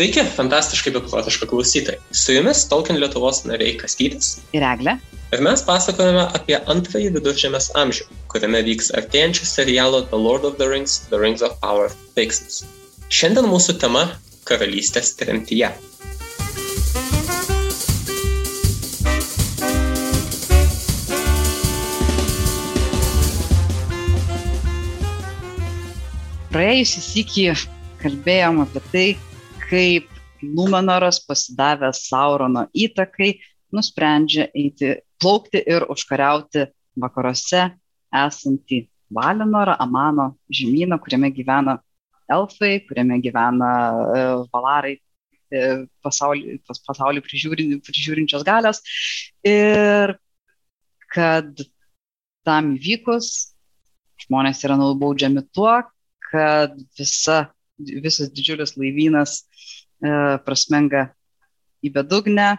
Sveiki, fantastiškai beprotiška klausytojai. Su jumis Tolkien Lietuvos nariai Kastytis ir Eglė. Ir mes pasakojame apie antrąjį viduržėmės amžių, kuriame vyks artėjančio serialo The Lord of the Rings, The Rings of Power veiksmas. Šiandien mūsų tema - karalystės tremtyje. Praėjusį sykį kalbėjom apie tai, kaip Numenoras pasidavęs Saurono įtakai nusprendžia eiti plaukti ir užkariauti vakaruose esantį Valinorą, Amano žemyną, kuriame gyvena elfai, kuriame gyvena uh, valarai, uh, pasaulį, pas, pasaulį prižiūrin, prižiūrinčios galios. Ir kad tam įvykus žmonės yra nubaudžiami tuo, kad visa, visas didžiulis laivynas prasmenga į bedugnę,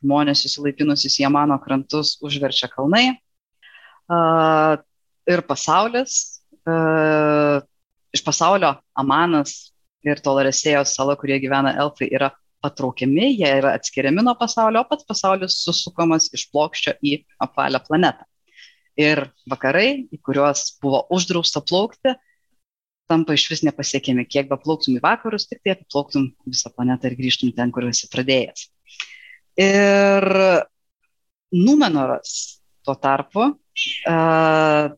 žmonės susilaipinusius į Amano krantus užverčia kalnai uh, ir pasaulis, uh, iš pasaulio Amanas ir Tolaresėjos sala, kurie gyvena elfai, yra patraukiami, jie yra atskiriami nuo pasaulio, o pats pasaulis susukamas iš plokščio į apvalią planetą. Ir vakarai, į kuriuos buvo uždrausta plaukti, tampa iš vis nepasiekiami. Kiek be plauktum į vakarus, tik tai apiplauktum visą planetą ir grįžtum ten, kur esi pradėjęs. Ir Numenoras tuo tarpu uh,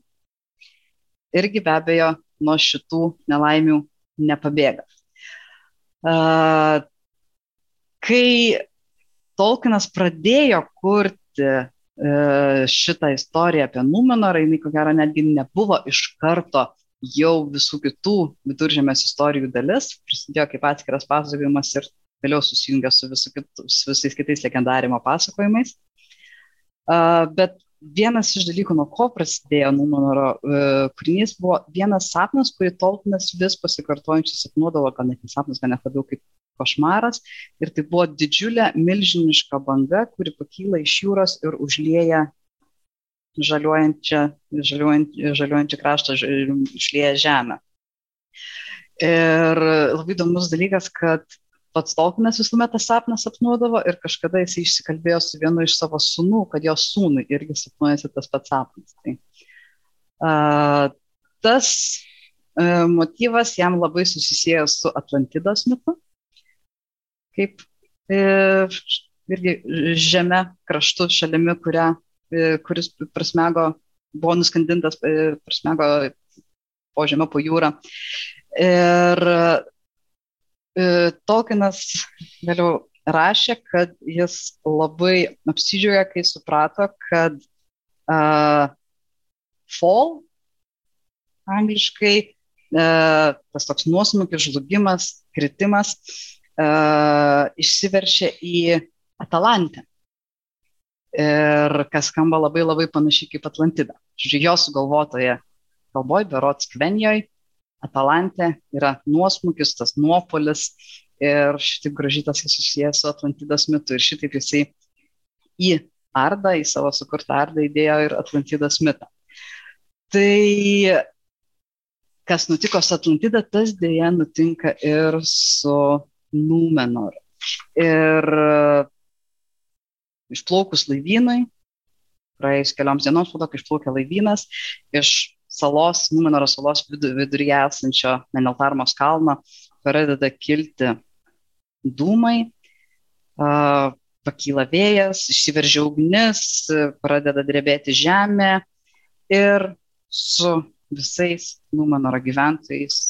irgi be abejo nuo šitų nelaimių nepabėga. Uh, kai Tolkienas pradėjo kurti uh, šitą istoriją apie Numenorą, jinai ko gero netgi nebuvo iš karto jau visų kitų viduržėmės istorijų dalis, prasidėjo kaip atskiras pasakojimas ir vėliau susijungia su, visu kitu, su visais kitais legendarimo pasakojimais. Uh, bet vienas iš dalykų, nuo ko prasidėjo Numenoro uh, kūrinys, buvo vienas sapnas, kurį Tolkienas vis pasikartojančiai sapnuodavo, gal net nesapnas, gal net labiau kaip košmaras. Ir tai buvo didžiulė, milžiniška banga, kuri pakyla iš jūros ir užlieja žaliuojančią, žaliuojančią, žaliuojančią kraštą, išlieja žemę. Ir labai įdomus dalykas, kad pats Tolkienas visuomet tą sapną sapnuodavo ir kažkada jis išsikalbėjo su vienu iš savo sunų, kad jo sūnui irgi sapnuojasi tas pats sapnas. Tai, uh, tas uh, motyvas jam labai susisėjo su Atlantidos mitu, kaip uh, irgi žemė kraštu šalimi, kurią, kuris prasmego, buvo nuskandintas, uh, prasmego po žemę, po jūrą. Ir E, Tolkienas vėliau rašė, kad jis labai apsidžiaugia, kai suprato, kad uh, fall, angliškai, uh, tas toks nuosmukis, žlugimas, kritimas, uh, išsiveršia į Atalantę. Ir kas skamba labai labai panašiai kaip Atlantida. Žodžiu, jo sugalvotoje kalboje, berots Kvenjoje, Atalantė yra nuosmukis, tas nuopolis ir šitaip gražytas jis susijęs su Atlantidos mitu ir šitaip jisai į Ardą, į savo sukurtą Ardą įdėjo ir Atlantidos mitą. Tai kas nutiko su Atlantida, tas dėja nutinka ir su Númenoru. Ir išplaukus laivynui, praėjus kelioms dienoms po to, kai išplaukė laivynas, iš salos, Numenoro salos viduryje esančio Meneltarmos kalno pradeda kilti dūmai, pakyla vėjas, išsiveržia ugnis, pradeda drebėti žemė ir su visais Numenoro gyventojais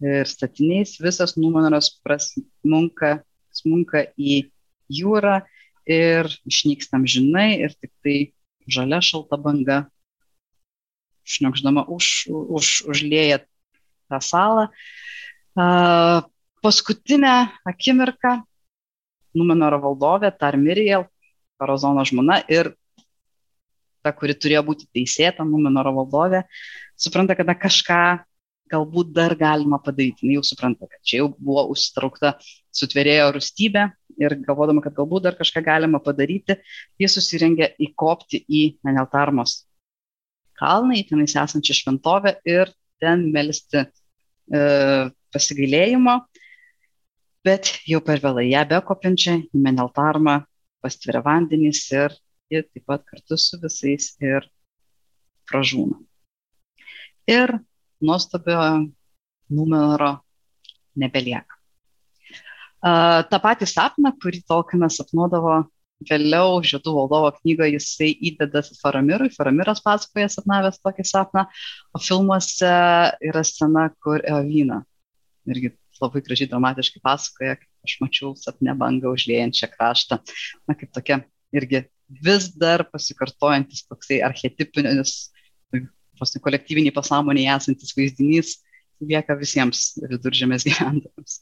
ir statiniais visas Numenoras prasmunka smunka į jūrą ir išnykstam žinai ir tik tai žalia šalta banga šniokždama už, už, užlieja tą salą. Uh, paskutinę akimirką Numenoro valdovė Tarmiriel, Parazono žmona ir ta, kuri turėjo būti teisėta, Numenoro valdovė, supranta, kad na, kažką galbūt dar galima padaryti. Jis jau supranta, kad čia jau buvo užsitraukta sutverėjo rūstybė ir galvodama, kad galbūt dar kažką galima padaryti, jis susirengė įkopti į Meneltarmos kalną, į tenais esančią šventovę ir ten melsti e, pasigailėjimo. bet jau per vėlai ją bekopiančią į Meneltarmą pastveria vandenys ir ji taip pat kartu su visais ir pražūna. Ir nuostabio numero nebelieka. Tą patį sapną, kurį Tolkienas sapnuodavo vėliau Žiedų valdovo knygoje, jisai įdeda Faramirui, Faramiras pasakoja sapnavęs tokį sapną, o filmuose yra scena, kur Eovina irgi labai gražiai dramatiškai pasakoja, kaip aš mačiau sapne bangą užliejančią kraštą. Na, kaip tokia irgi vis dar pasikartojantis toksai archetipinis, ne kolektyviniai pasąmonėje esantis vaizdinys lieka visiems viduržėmės gyventojams.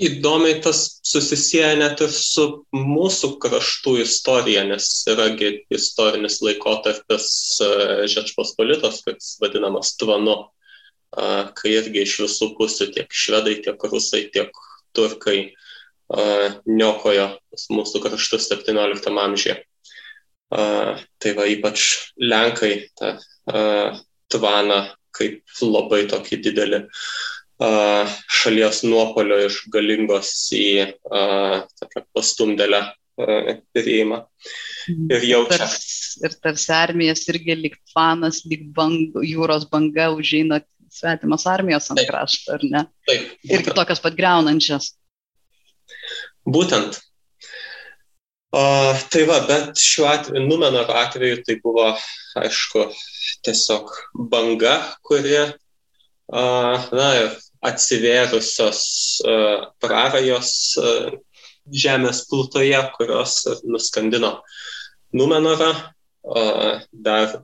Įdomiai tas susisieja net ir su mūsų kraštų istorija, nes yragi istorinis laikotarpis Žečpospolitos, kuris vadinamas tvanu, kai irgi iš visų pusių tiek švedai, tiek rusai, tiek turkai niokojo mūsų kraštus 17 amžiuje. Tai va ypač Lenkai tą tvaną kaip labai tokį didelį šalies nuopolio iš galingos į tokią pastumdėlę perėjimą. Mhm. Ir jau čia. Ir tarsi armijas irgi lyg fanas, lyg bang, jūros banga užeina svetimas armijos ant krašto, ar ne? Taip. Būtent. Ir kitokios pat greunančias. Būtent. O, tai va, bet šiuo atveju, Numenoro atveju tai buvo, aišku, tiesiog banga, kuri, a, na, atsivėrusios a, prarajos a, žemės plutoje, kurios nuskandino Numenorą, a, dar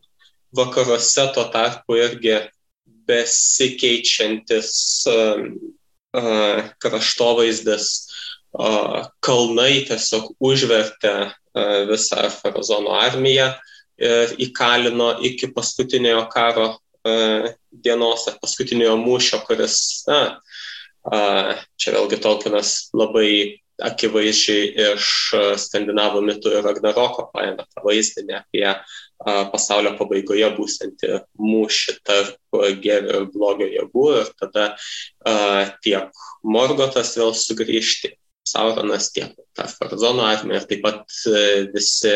vakaruose tuo tarpu irgi besikeičiantis kraštovaizdis, kalnai tiesiog užvertė visą Farazono armiją ir įkalino iki paskutiniojo karo dienos ar paskutiniojo mūšio, kuris, na, čia vėlgi Tolkienas labai akivaizdžiai iš skandinavų mitų ir Ragnaroko paėmė tą vaizdinį apie pasaulio pabaigoje būsinti mūšį tarp gėrio ir blogio jėgų ir tada tiek Morgotas vėl sugrįžti, Sauronas tiek Farzono armija ir taip pat visi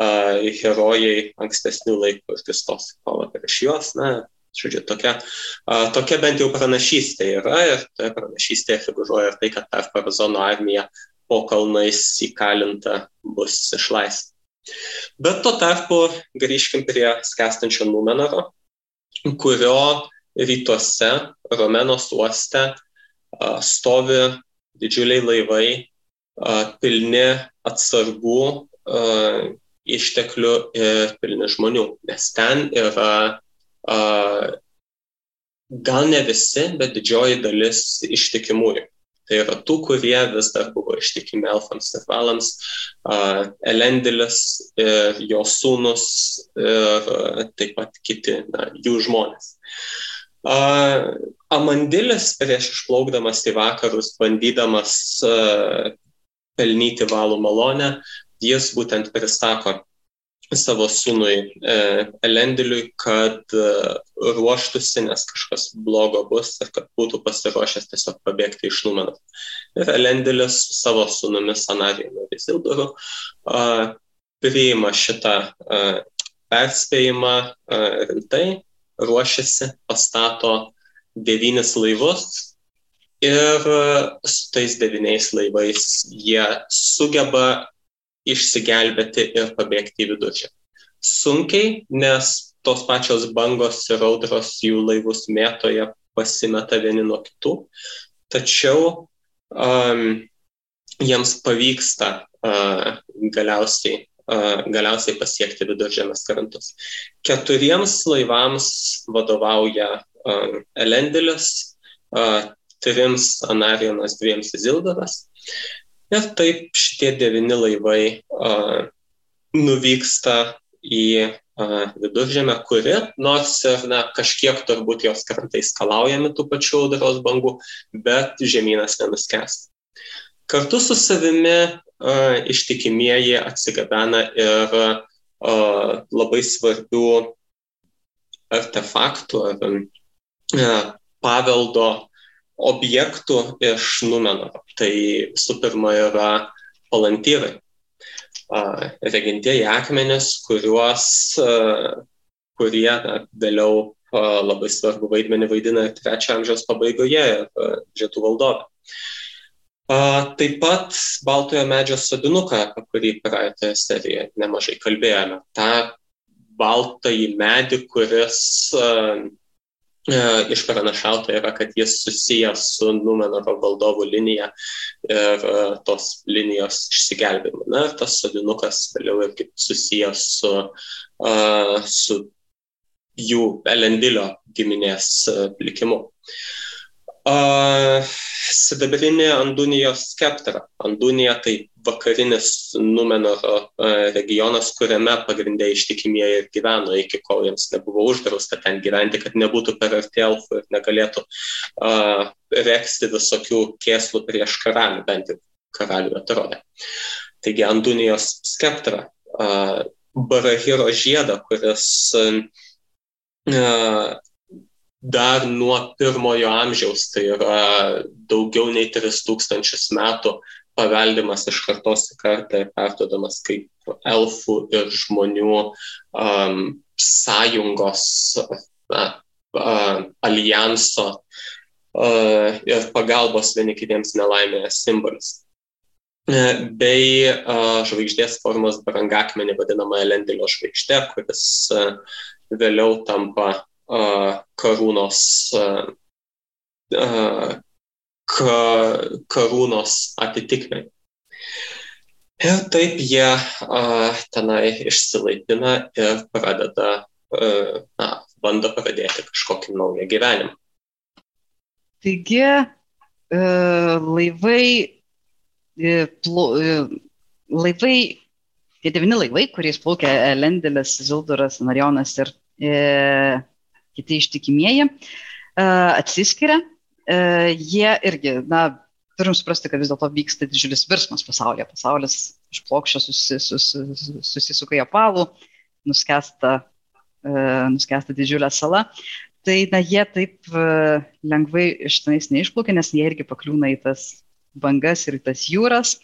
herojai ankstesnių laikų ir Kristos kova prieš juos, na, žodžiu, tokia, tokia bent jau pranašystė yra ir toje pranašystėje figuruoja ir tai, kad ta Farzono armija po kalnais įkalinta bus išlaisvinta. Bet tuo tarpu grįžkim prie skęstančio Numenoro, kurio rytuose Romenos uoste stovi didžiuliai laivai, pilni atsargų išteklių ir pilni žmonių, nes ten yra gal ne visi, bet didžioji dalis ištikimųjų. Tai yra tų, kurie vis dar buvo ištikimi elfams ir valams, Elendilis ir jo sūnus ir taip pat kiti na, jų žmonės. Uh, Amandilis prieš išplaukdamas į vakarus, bandydamas pelnyti valų malonę, jis būtent prisako savo sūnui e, Elendiliui, kad e, ruoštųsi, nes kažkas blogo bus ir kad būtų pasiruošęs tiesiog pabėgti iš Numenų. Ir Elendilis su savo sūnumis Anarijumi Vizildoru priima šitą perspėjimą rimtai, ruošiasi, pastato devynis laivus ir su tais devyniais laivais jie sugeba išsigelbėti ir pabėgti į viduržę. Sunkiai, nes tos pačios bangos ir audros jų laivus mėtoje pasimeta vieni nuo kitų, tačiau um, jiems pavyksta uh, galiausiai, galiausiai pasiekti viduržėmės krantus. Keturiems laivams vadovauja Elendilis, uh, trims Anarionas, dviems Izildovas Ir taip šitie devini laivai nuvyksta į viduržėmę, kuri, nors ir na, kažkiek turbūt jos krantai skalaujami tų pačių audros bangų, bet žemynas nenuskęsta. Kartu su savimi ištikimieji atsigabena ir labai svarbių artefaktų ar paveldo objektų iš Numenoro. Tai visų pirma yra palantyrai, regintieji akmenys, kuriuos, kurie na, vėliau labai svarbu vaidmenį vaidina trečio amžiaus pabaigoje ir žietų valdovė. Taip pat baltojo medžio sodinuką, apie kurį praeitoje serijoje nemažai kalbėjome. Ta baltąjį medį, kuris išpranašauta yra, kad jis susijęs su Numenoro valdovų linija ir tos linijos išsigelbėjimu. Na ir tas sodinukas vėliau irgi susijęs su, su jų Elendilio giminės likimu. Uh, sidabrinė Andunijos skeptra. Andunija tai vakarinis Numenoro uh, regionas, kuriame pagrindė ištikimieji ir gyveno iki kol jiems nebuvo uždrausta ten gyventi, kad nebūtų per arti elfų ir negalėtų uh, reksti visokių kėslų prieš karalių, bent jau karalių atrodė. Taigi Andunijos skeptra. Uh, Barahiro žiedą, kuris uh, dar nuo pirmojo amžiaus, tai yra daugiau nei 3000 metų paveldimas iš kartos į kartą ir perdodamas kaip elfų ir žmonių um, sąjungos, na, uh, alijanso uh, ir pagalbos vieni kitiems nelaimėje simbolis. Bei uh, žvaigždės formos brangakmenį vadinamą Elendilio žvaigždė, kuris uh, vėliau tampa karūnos, ka, karūnos atitikmai. Ir taip jie tenai išsilaipina ir pradeda, na, bando pradėti kažkokį naują gyvenimą. Taigi, uh, laivai, uh, plo, uh, laivai, tie devini laivai, kuriais plaukia Lendelis, Zilduras, Narionas ir kiti ištikimieji, e, atsiskiria, e, jie irgi, na, turim suprasti, kad vis dėlto vyksta didžiulis virsmas pasaulyje. Pasaulis iš plokščio susi, susi, susisuka į apalų, nuskesta, e, nuskesta didžiulė sala. Tai na, jie taip lengvai iš tenais neišplaukia, nes jie irgi pakliūna į tas bangas ir į tas jūras.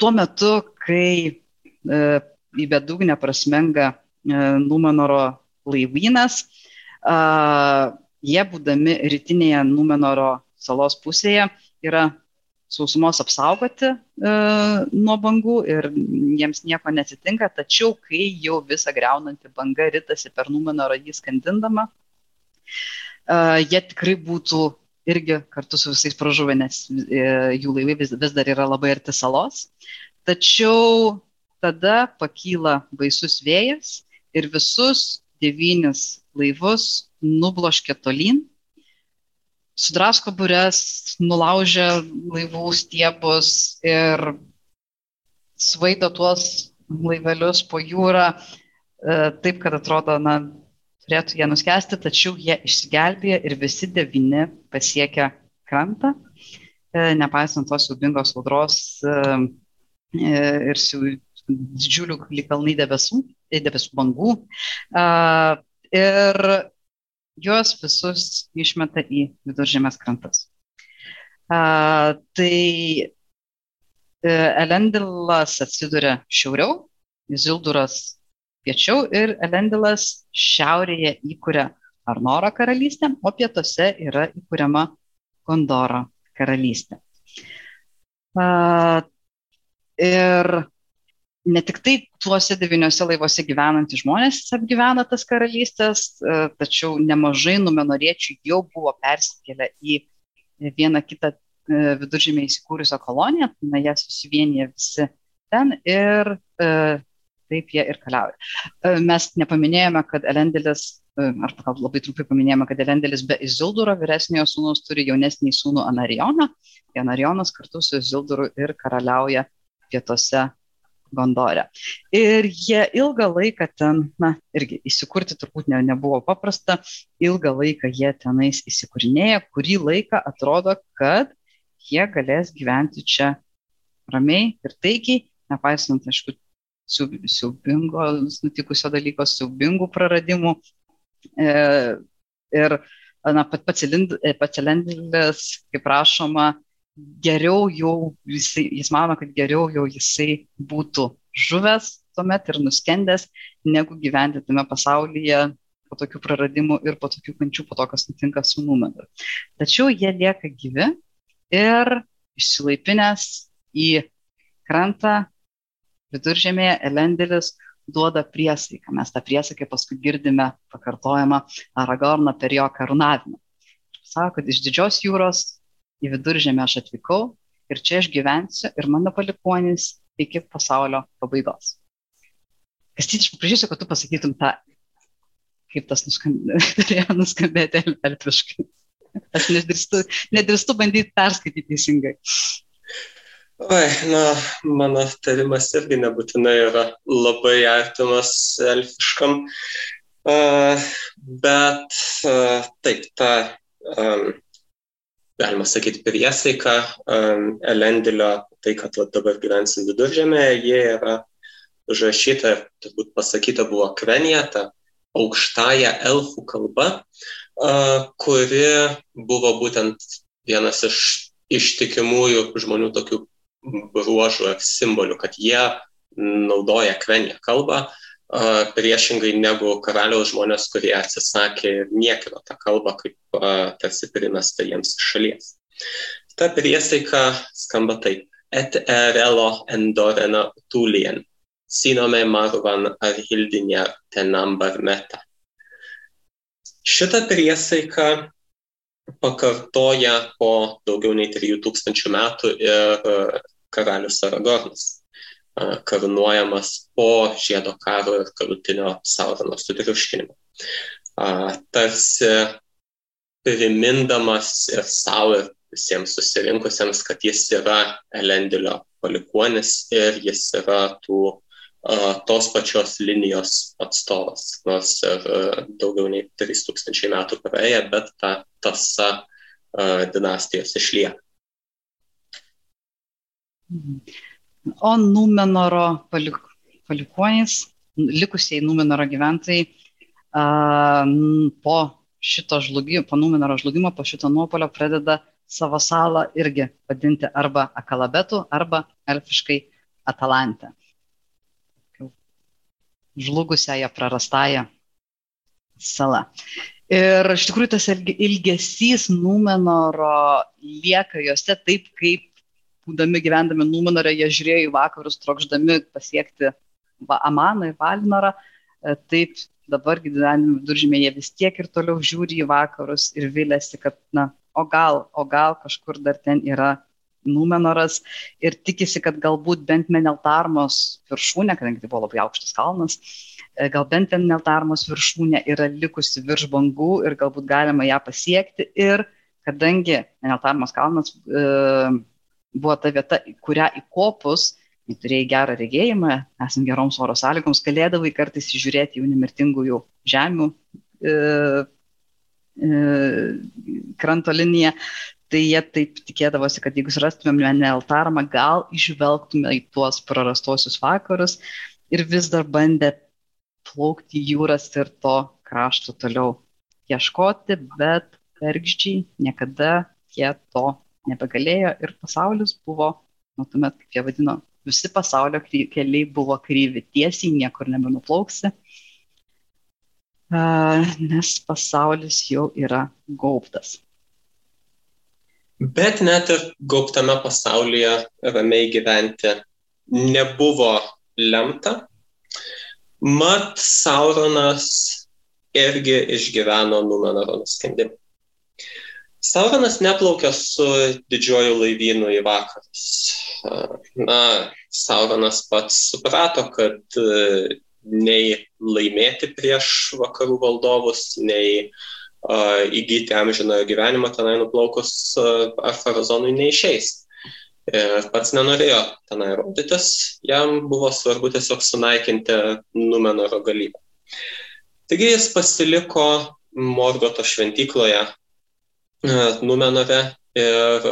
Tuo metu, kai į bedugnę prasmenga Numenoro laivynas, jie, būdami rytinėje Numenoro salos pusėje, yra sausumos apsaugoti uh, nuo bangų ir jiems nieko neatsitinka, tačiau kai jau visa greunanti banga ritasi per Numenorą jį skandindama, uh, jie tikrai būtų irgi kartu su visais pražuvę, nes uh, jų laivai vis, vis dar yra labai arti salos. Tačiau tada pakyla baisus vėjas ir visus devynis laivus nubloškė tolyn, sudrasko bures, nulaužė laivų stiebus ir svaido tuos laivelius po jūrą e, taip, kad atrodo, na, turėtų jie nuskesti, tačiau jie išsigelbėjo ir visi devyni pasiekia krantą, e, nepaisant tos siubingos audros e, ir didžiulių kalnai debesų, debesų bangų ir juos visus išmeta į viduržėmės krantus. Uh, tai uh, Elendilas atsiduria šiauriau, Zilduras piečiau ir Elendilas šiaurėje įkuria Arnoro karalystę, o pietuose yra įkuriama Gondoro karalystė. Uh, ir ne tik tai tuose devyniuose laivuose gyvenantys žmonės apgyvena tas karalystės, e, tačiau nemažai numenoriečių jau buvo persikėlę į vieną kitą e, viduržymę įsikūrusią koloniją, na, jie susivienyje visi ten ir e, taip jie ir keliauja. Mes nepaminėjome, kad Elendelis, ar gal labai trumpai paminėjome, kad Elendelis be Izilduro vyresniojo sūnus turi jaunesnį sūnų Anarioną. Anarionas kartu su Izilduru ir karaliauja pietuose Gondorė. Ir jie ilgą laiką ten, na, irgi įsikurti turbūt ne, nebuvo paprasta, ilgą laiką jie tenais įsikūrinėja, kurį laiką atrodo, kad jie galės gyventi čia ramiai ir taikiai, nepaisant, aišku, siaubingo nutikusio dalyko, siaubingų praradimų. E, ir na, pats Elendelis, kaip prašoma, geriau jau, jisai, jis mano, kad geriau jau jisai būtų žuvęs tuomet ir nuskendęs, negu gyventi tame pasaulyje po tokių praradimų ir po tokių kančių, po to, kas nutinka su numeru. Tačiau jie lieka gyvi ir išsilaipinęs į krantą viduržėmėje Elendelis duoda priesaiką. Mes tą priesaiką paskui girdime pakartojama Aragorno per jo karūnavimą. Sako, kad iš didžios jūros į viduržėmę aš atvykau ir čia aš gyvensiu ir mano palikuonis iki pasaulio pabaigos. Kastytis, aš paprašysiu, kad tu pasakytum tą, kaip tas nuskambė, turėjo nuskambėti elfiškai. Aš nedrįstu, nedrįstu bandyti perskaityti teisingai. Oi, na, mano tarimas irgi nebūtinai yra labai artimas elfiškam, uh, bet uh, taip, ta um, galima sakyti, priesaika um, Elendilio, tai, kad va, dabar gyvensim viduržėmėje, jie yra užrašyta, turbūt pasakyta buvo kvenijata, aukštąją elfų kalba, uh, kuri buvo būtent vienas iš ištikimųjų žmonių tokių bruožų ar simbolių, kad jie naudoja kveniją kalbą, priešingai negu karaliaus žmonės, kurie atsisakė ir niekino tą kalbą kaip tarsi primesta jiems iš šalies. Ta priesaika skamba taip. Et erelo endorena tulien, sinome marvan ar hildinė tenambar meta. Šitą priesaiką pakartoja po daugiau nei 3000 metų ir karalius Aragornas karūnuojamas po žiedo karo ir galutinio Saurono sutriuškinimo. Tarsi primindamas ir savo ir visiems susirinkusiems, kad jis yra Elendilio palikuonis ir jis yra tų, tos pačios linijos atstovas. Nors ir daugiau nei 3000 metų praėję, bet ta tasa dinastijos išlieka. Mhm o Numenoro palik, palikuonys, likusieji Numenoro gyventojai a, po šito žlugimo, po Numenoro žlugimo, po šito nuopolio pradeda savo salą irgi vadinti arba Akalabetu, arba elfiškai Atalantę. Žlugusiąją prarastąją salą. Ir iš tikrųjų tas ilgesys Numenoro lieka juose taip, kaip būdami gyvendami Numenorė, jie žiūrėjo į vakarus, trokšdami pasiekti Amaną ir Valinorą, e, taip dabar gyvenime viduržymė jie vis tiek ir toliau žiūri į vakarus ir vilėsi, kad, na, o gal, o gal kažkur dar ten yra Numenoras ir tikisi, kad galbūt bent Meneltarmos viršūnė, kadangi tai buvo labai aukštas kalnas, e, gal bent ten Meneltarmos viršūnė yra likusi virš bangų ir galbūt galima ją pasiekti ir kadangi Meneltarmos kalnas e, buvo ta vieta, kurią įkopus, kai turėjai gerą regėjimą, esant geroms oro sąlygoms, galėdavai kartais įžiūrėti jų nemirtingųjų žemių e, e, kranto liniją. Tai jie taip tikėdavosi, kad jeigu surastumėm Neltarmą, gal išvelgtume į tuos prarastosius vakarus ir vis dar bandė plaukti jūras ir to krašto toliau ieškoti, bet vergždžiai niekada jie to nebegalėjo ir pasaulis buvo, nuo tuomet, kaip jie vadino, visi pasaulio keliai buvo kryvi, tiesiai niekur nebenuplauksi, nes pasaulis jau yra gaubtas. Bet net ir gaubtame pasaulyje ramiai gyventi nebuvo lemta. Mat Sauronas irgi išgyveno Numenoro nuskendimą. Sauronas neplaukė su didžiuoju laivynu į vakarus. Na, Sauronas pats suprato, kad e, nei laimėti prieš vakarų valdovus, nei uh, įgyti amžinojo gyvenimo tenai nuplaukus uh, ar farazonui neišeis. Ir pats nenorėjo tenai rodytis, jam buvo svarbu tiesiog sunaikinti Numenoro galybę. Taigi jis pasiliko Morgoto šventykloje Numenove ir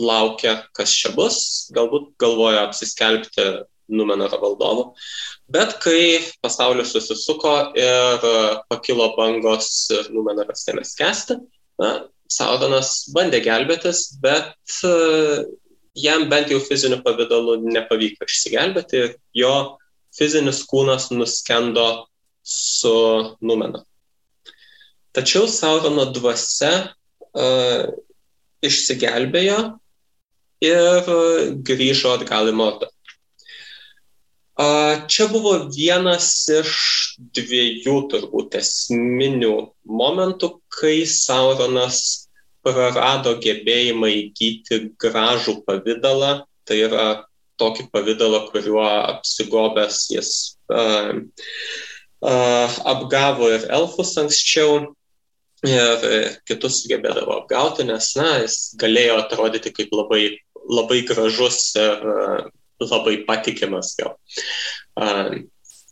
laukia, kas čia bus. Galbūt galvoja apsiskelbti Numenoro valdovų. Bet kai pasaulis susisuko ir pakilo bangos ir Numenoras ėmė skęsti, na, Sauronas bandė gelbėtis, bet jam bent jau fiziniu pavydalu nepavyko išsigelbėti ir jo fizinis kūnas nuskendo su Numenoru. Tačiau Saurono dvasia išsigelbėjo ir grįžo atgal į Mordą. Čia buvo vienas iš dviejų turbūt esminių momentų, kai Sauronas prarado gebėjimą įgyti gražų pavydalą, tai yra tokį pavydalą, kuriuo apsigobęs jis uh, uh, apgavo ir elfus anksčiau ir kitus sugebėdavo apgauti, nes, na, jis galėjo atrodyti kaip labai, labai gražus ir labai patikimas gal.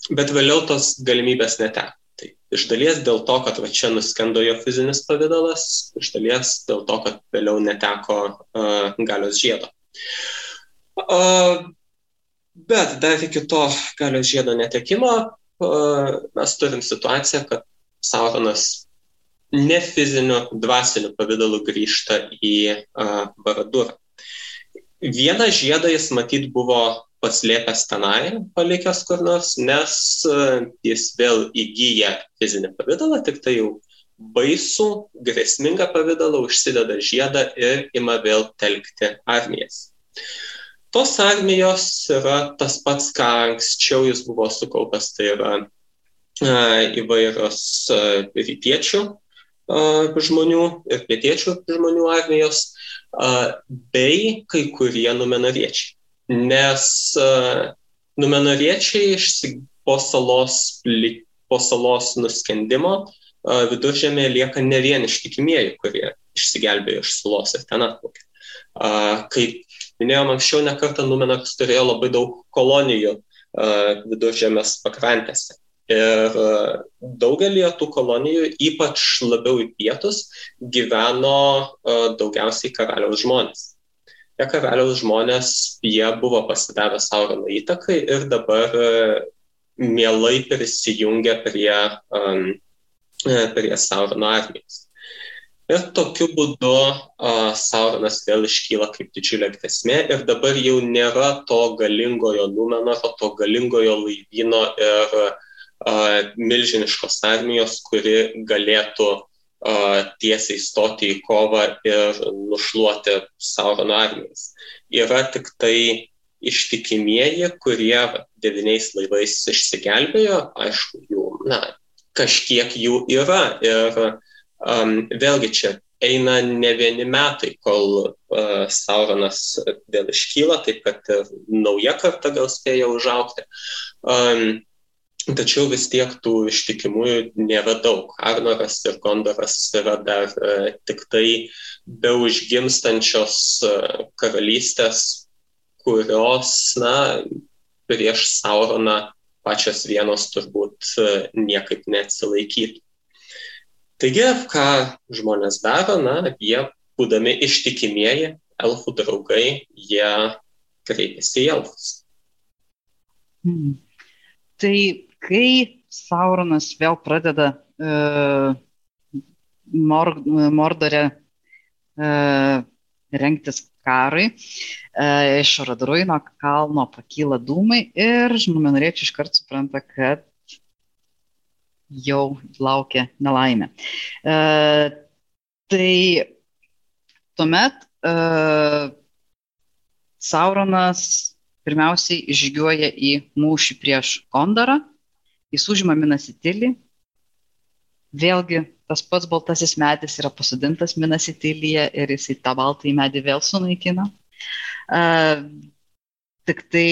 Bet vėliau tos galimybės neteko. Tai iš dalies dėl to, kad va čia nuskendo jo fizinis pavydalas, iš dalies dėl to, kad vėliau neteko uh, galios žiedo. Uh, bet dar iki to galios žiedo netekimo uh, mes turim situaciją, kad Sauronas ne fiziniu, dvasiniu pavydalu grįžta į Baradurą. Vieną žiedą jis matyt buvo paslėpęs tenai, palikęs kur nors, nes jis vėl įgyja fizinį pavydalą, tik tai jau baisų, grėsmingą pavydalą, užsideda žiedą ir ima vėl telkti armijas. Tos armijos yra tas pats, ką anksčiau jis buvo sukaupęs, tai yra įvairios rytiečių žmonių ir pietiečių žmonių armijos, bei kai kurie numenariečiai. Nes numenariečiai po salos, po salos nuskendimo viduržėmėje lieka ne vien ištikimieji, kurie išsigelbėjo iš salos ir ten atplaukė. Kaip minėjom anksčiau, nekartą Numenas turėjo labai daug kolonijų viduržėmės pakrantėse. Ir e, daugelį tų kolonijų, ypač labiau į pietus, gyveno e, daugiausiai karaliaus žmonės. Tie karaliaus žmonės, jie buvo pasidavę Saurono įtakai ir dabar e, mielai prisijungia prie, um, prie Saurono armijos. Ir tokiu būdu uh, Sauronas vėl iškyla kaip didžiulė grėsmė ir dabar jau nėra to galingojo Numenoro, to galingojo laivyno ir uh, milžiniškos armijos, kuri galėtų tiesiai stoti į kovą ir nušluoti Saurono armijas. Yra tik tai ištikimieji, kurie devyniais laivais išsigelbėjo, aišku, jų, na, kažkiek jų yra ir um, vėlgi čia eina ne vieni metai, kol uh, Sauronas vėl iškyla, taip kad nauja karta gal spėja užaukti. Um, Tačiau vis tiek tų ištikimųjų nėra daug. Arnoras ir Gondoras yra dar e, tik tai be užgimstančios e, karalystės, kurios, na, prieš Sauroną pačios vienos turbūt e, niekaip neatsilaikytų. Taigi, ką žmonės daro, na, jie, būdami ištikimieji elfų draugai, jie kreipiasi į elfus. Hmm. Tai kai Sauronas vėl pradeda uh, mor, Mordore uh, rengtis karui, uh, iš Radruino kalno pakyla dūmai ir žmonėriečiai iškart supranta, kad jau laukia nelaimė. Uh, tai tuomet uh, Sauronas pirmiausiai žygiuoja į mūšį prieš Gondarą, jis užima Minasitilį. Vėlgi tas pats baltasis medis yra pasodintas Minasitilyje ir jisai tą baltąjį medį vėl sunaikina. Uh, tik tai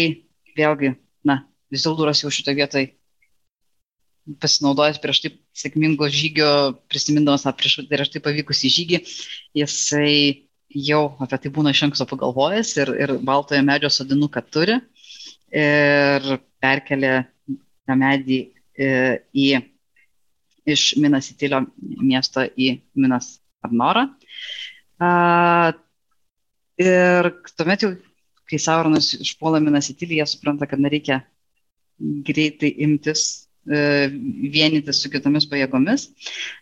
vėlgi, na, Vizilduras jau šitoje vietoje pasinaudojęs prieš tai sėkmingo žygio, prisimindamas tą prieš, prieš tai pavykusį žygį, jisai jau apie tai būna iš anksto pagalvojęs ir, ir baltojo medžio sodinuką turi ir perkelė tą medį e, į, iš Minas Itilio miesto į Minas Arnorą. Ir tuomet jau kai Sauronas išpuola Minasitilį, jie supranta, kad nereikia greitai imtis e, vienytis su kitomis pajėgomis.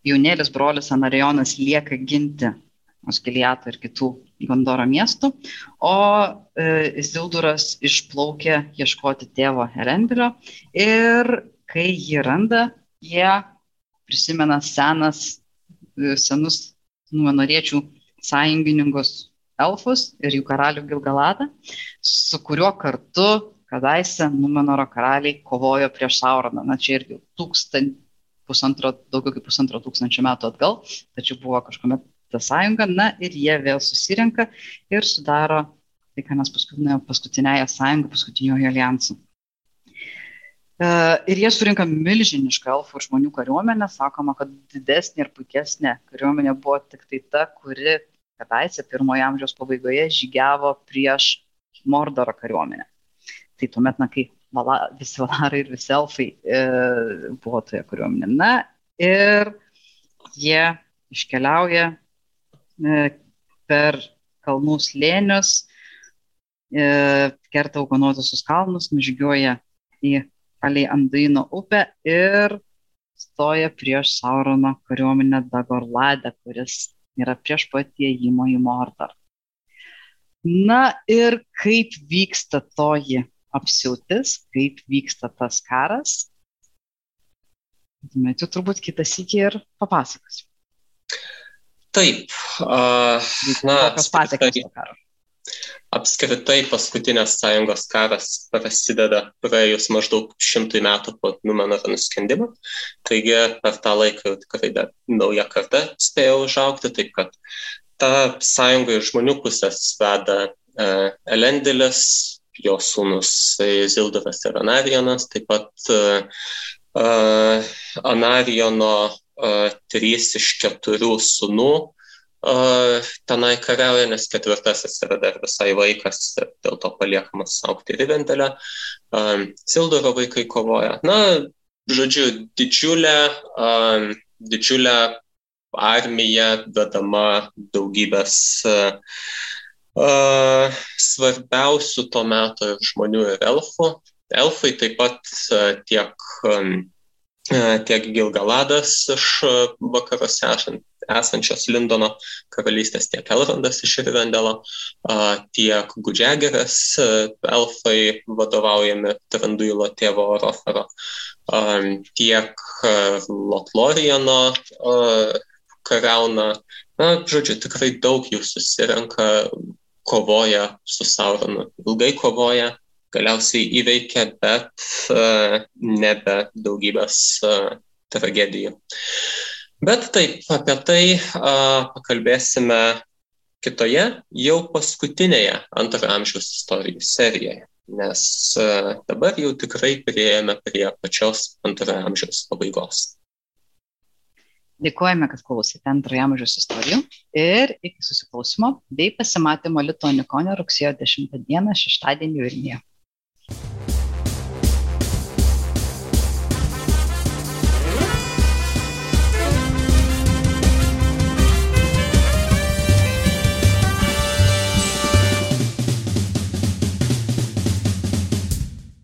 Jaunėlis brolis Anarionas lieka ginti Oskiliato ir kitų Gondoro miestų, o e, Zilduras išplaukė ieškoti tėvo Herendelio ir kai jį randa, jie prisimena senas, e, senus numenoriečių sąjungininkus elfus ir jų karalių Gilgalatą, su kuriuo kartu kadaise Numenoro karaliai kovojo prieš Sauroną. Na, čia irgi tūkstant, pusantro, daugiau kaip pusantro tūkstančio metų atgal, tačiau buvo kažkuomet ta sąjunga, na ir jie vėl susirenka ir sudaro tai, ką mes paskutinėje paskutinėje sąjungoje, paskutinioje alijansų. E, ir jie surinka milžinišką elfų žmonių kariuomenę, sakoma, kad didesnė ir puikesnė kariuomenė buvo tik tai ta, kuri kadaise pirmojo amžiaus pabaigoje žygiavo prieš Mordoro kariuomenę. Tai tuomet, na, kai vala, visi valarai ir visi elfai e, buvo toje kariuomenė. Na ir jie iškeliauja per kalnų slėnius, e, kerta augonuotusius kalnus, nužygiuoja į palei Andaino upę ir stoja prieš Saurono kariuomenę Dagorladę, kuris yra prieš pat įėjimo į Mordor. Na ir kaip vyksta toji apsiautis, kaip vyksta tas karas, jau turbūt kitas iki ir papasakosiu. Taip. Uh, na, apskritai, apskritai paskutinės sąjungos karas prasideda praėjus maždaug šimtui metų po Numenoro nuskendimo. Taigi per tą laiką jau tikrai dar nauja karta spėjo užaukti, taip kad ta sąjunga iš žmonių pusės veda uh, Elendilis, jo sūnus Zilduras ir Anarijonas, taip pat uh, uh, Anarijono trys iš keturių sunų tenai kariauja, nes ketvirtasis yra dar visai vaikas, dėl to paliekamas aukti Rivendelę. Sildoro vaikai kovoja. Na, žodžiu, didžiulė, didžiulė armija vedama daugybės svarbiausių to meto žmonių ir elfų. Elfai taip pat tiek tiek Gilgaladas iš e, vakaruose esančios Lindono karalystės, tiek Elrondas iš Rivendelo, tiek Gudžiageras, e, elfai vadovaujami Tranduilo tėvo Orofero, tiek Lotloriano kariauna. Na, žodžiu, tikrai daug jų susirenka, kovoja su Sauronu, ilgai kovoja, galiausiai įveikia, bet uh, nebe daugybės uh, tragedijų. Bet taip, apie tai pakalbėsime kitoje, jau paskutinėje antrojo amžiaus istorijų serijoje, nes uh, dabar jau tikrai prieėjome prie pačios antrojo amžiaus pabaigos. Dėkojame, kad klausėte antrojo amžiaus istorijų ir iki susiklausimo bei pasimatymo Lituanikone rugsėjo 10 dieną šeštadienį Vilniuje.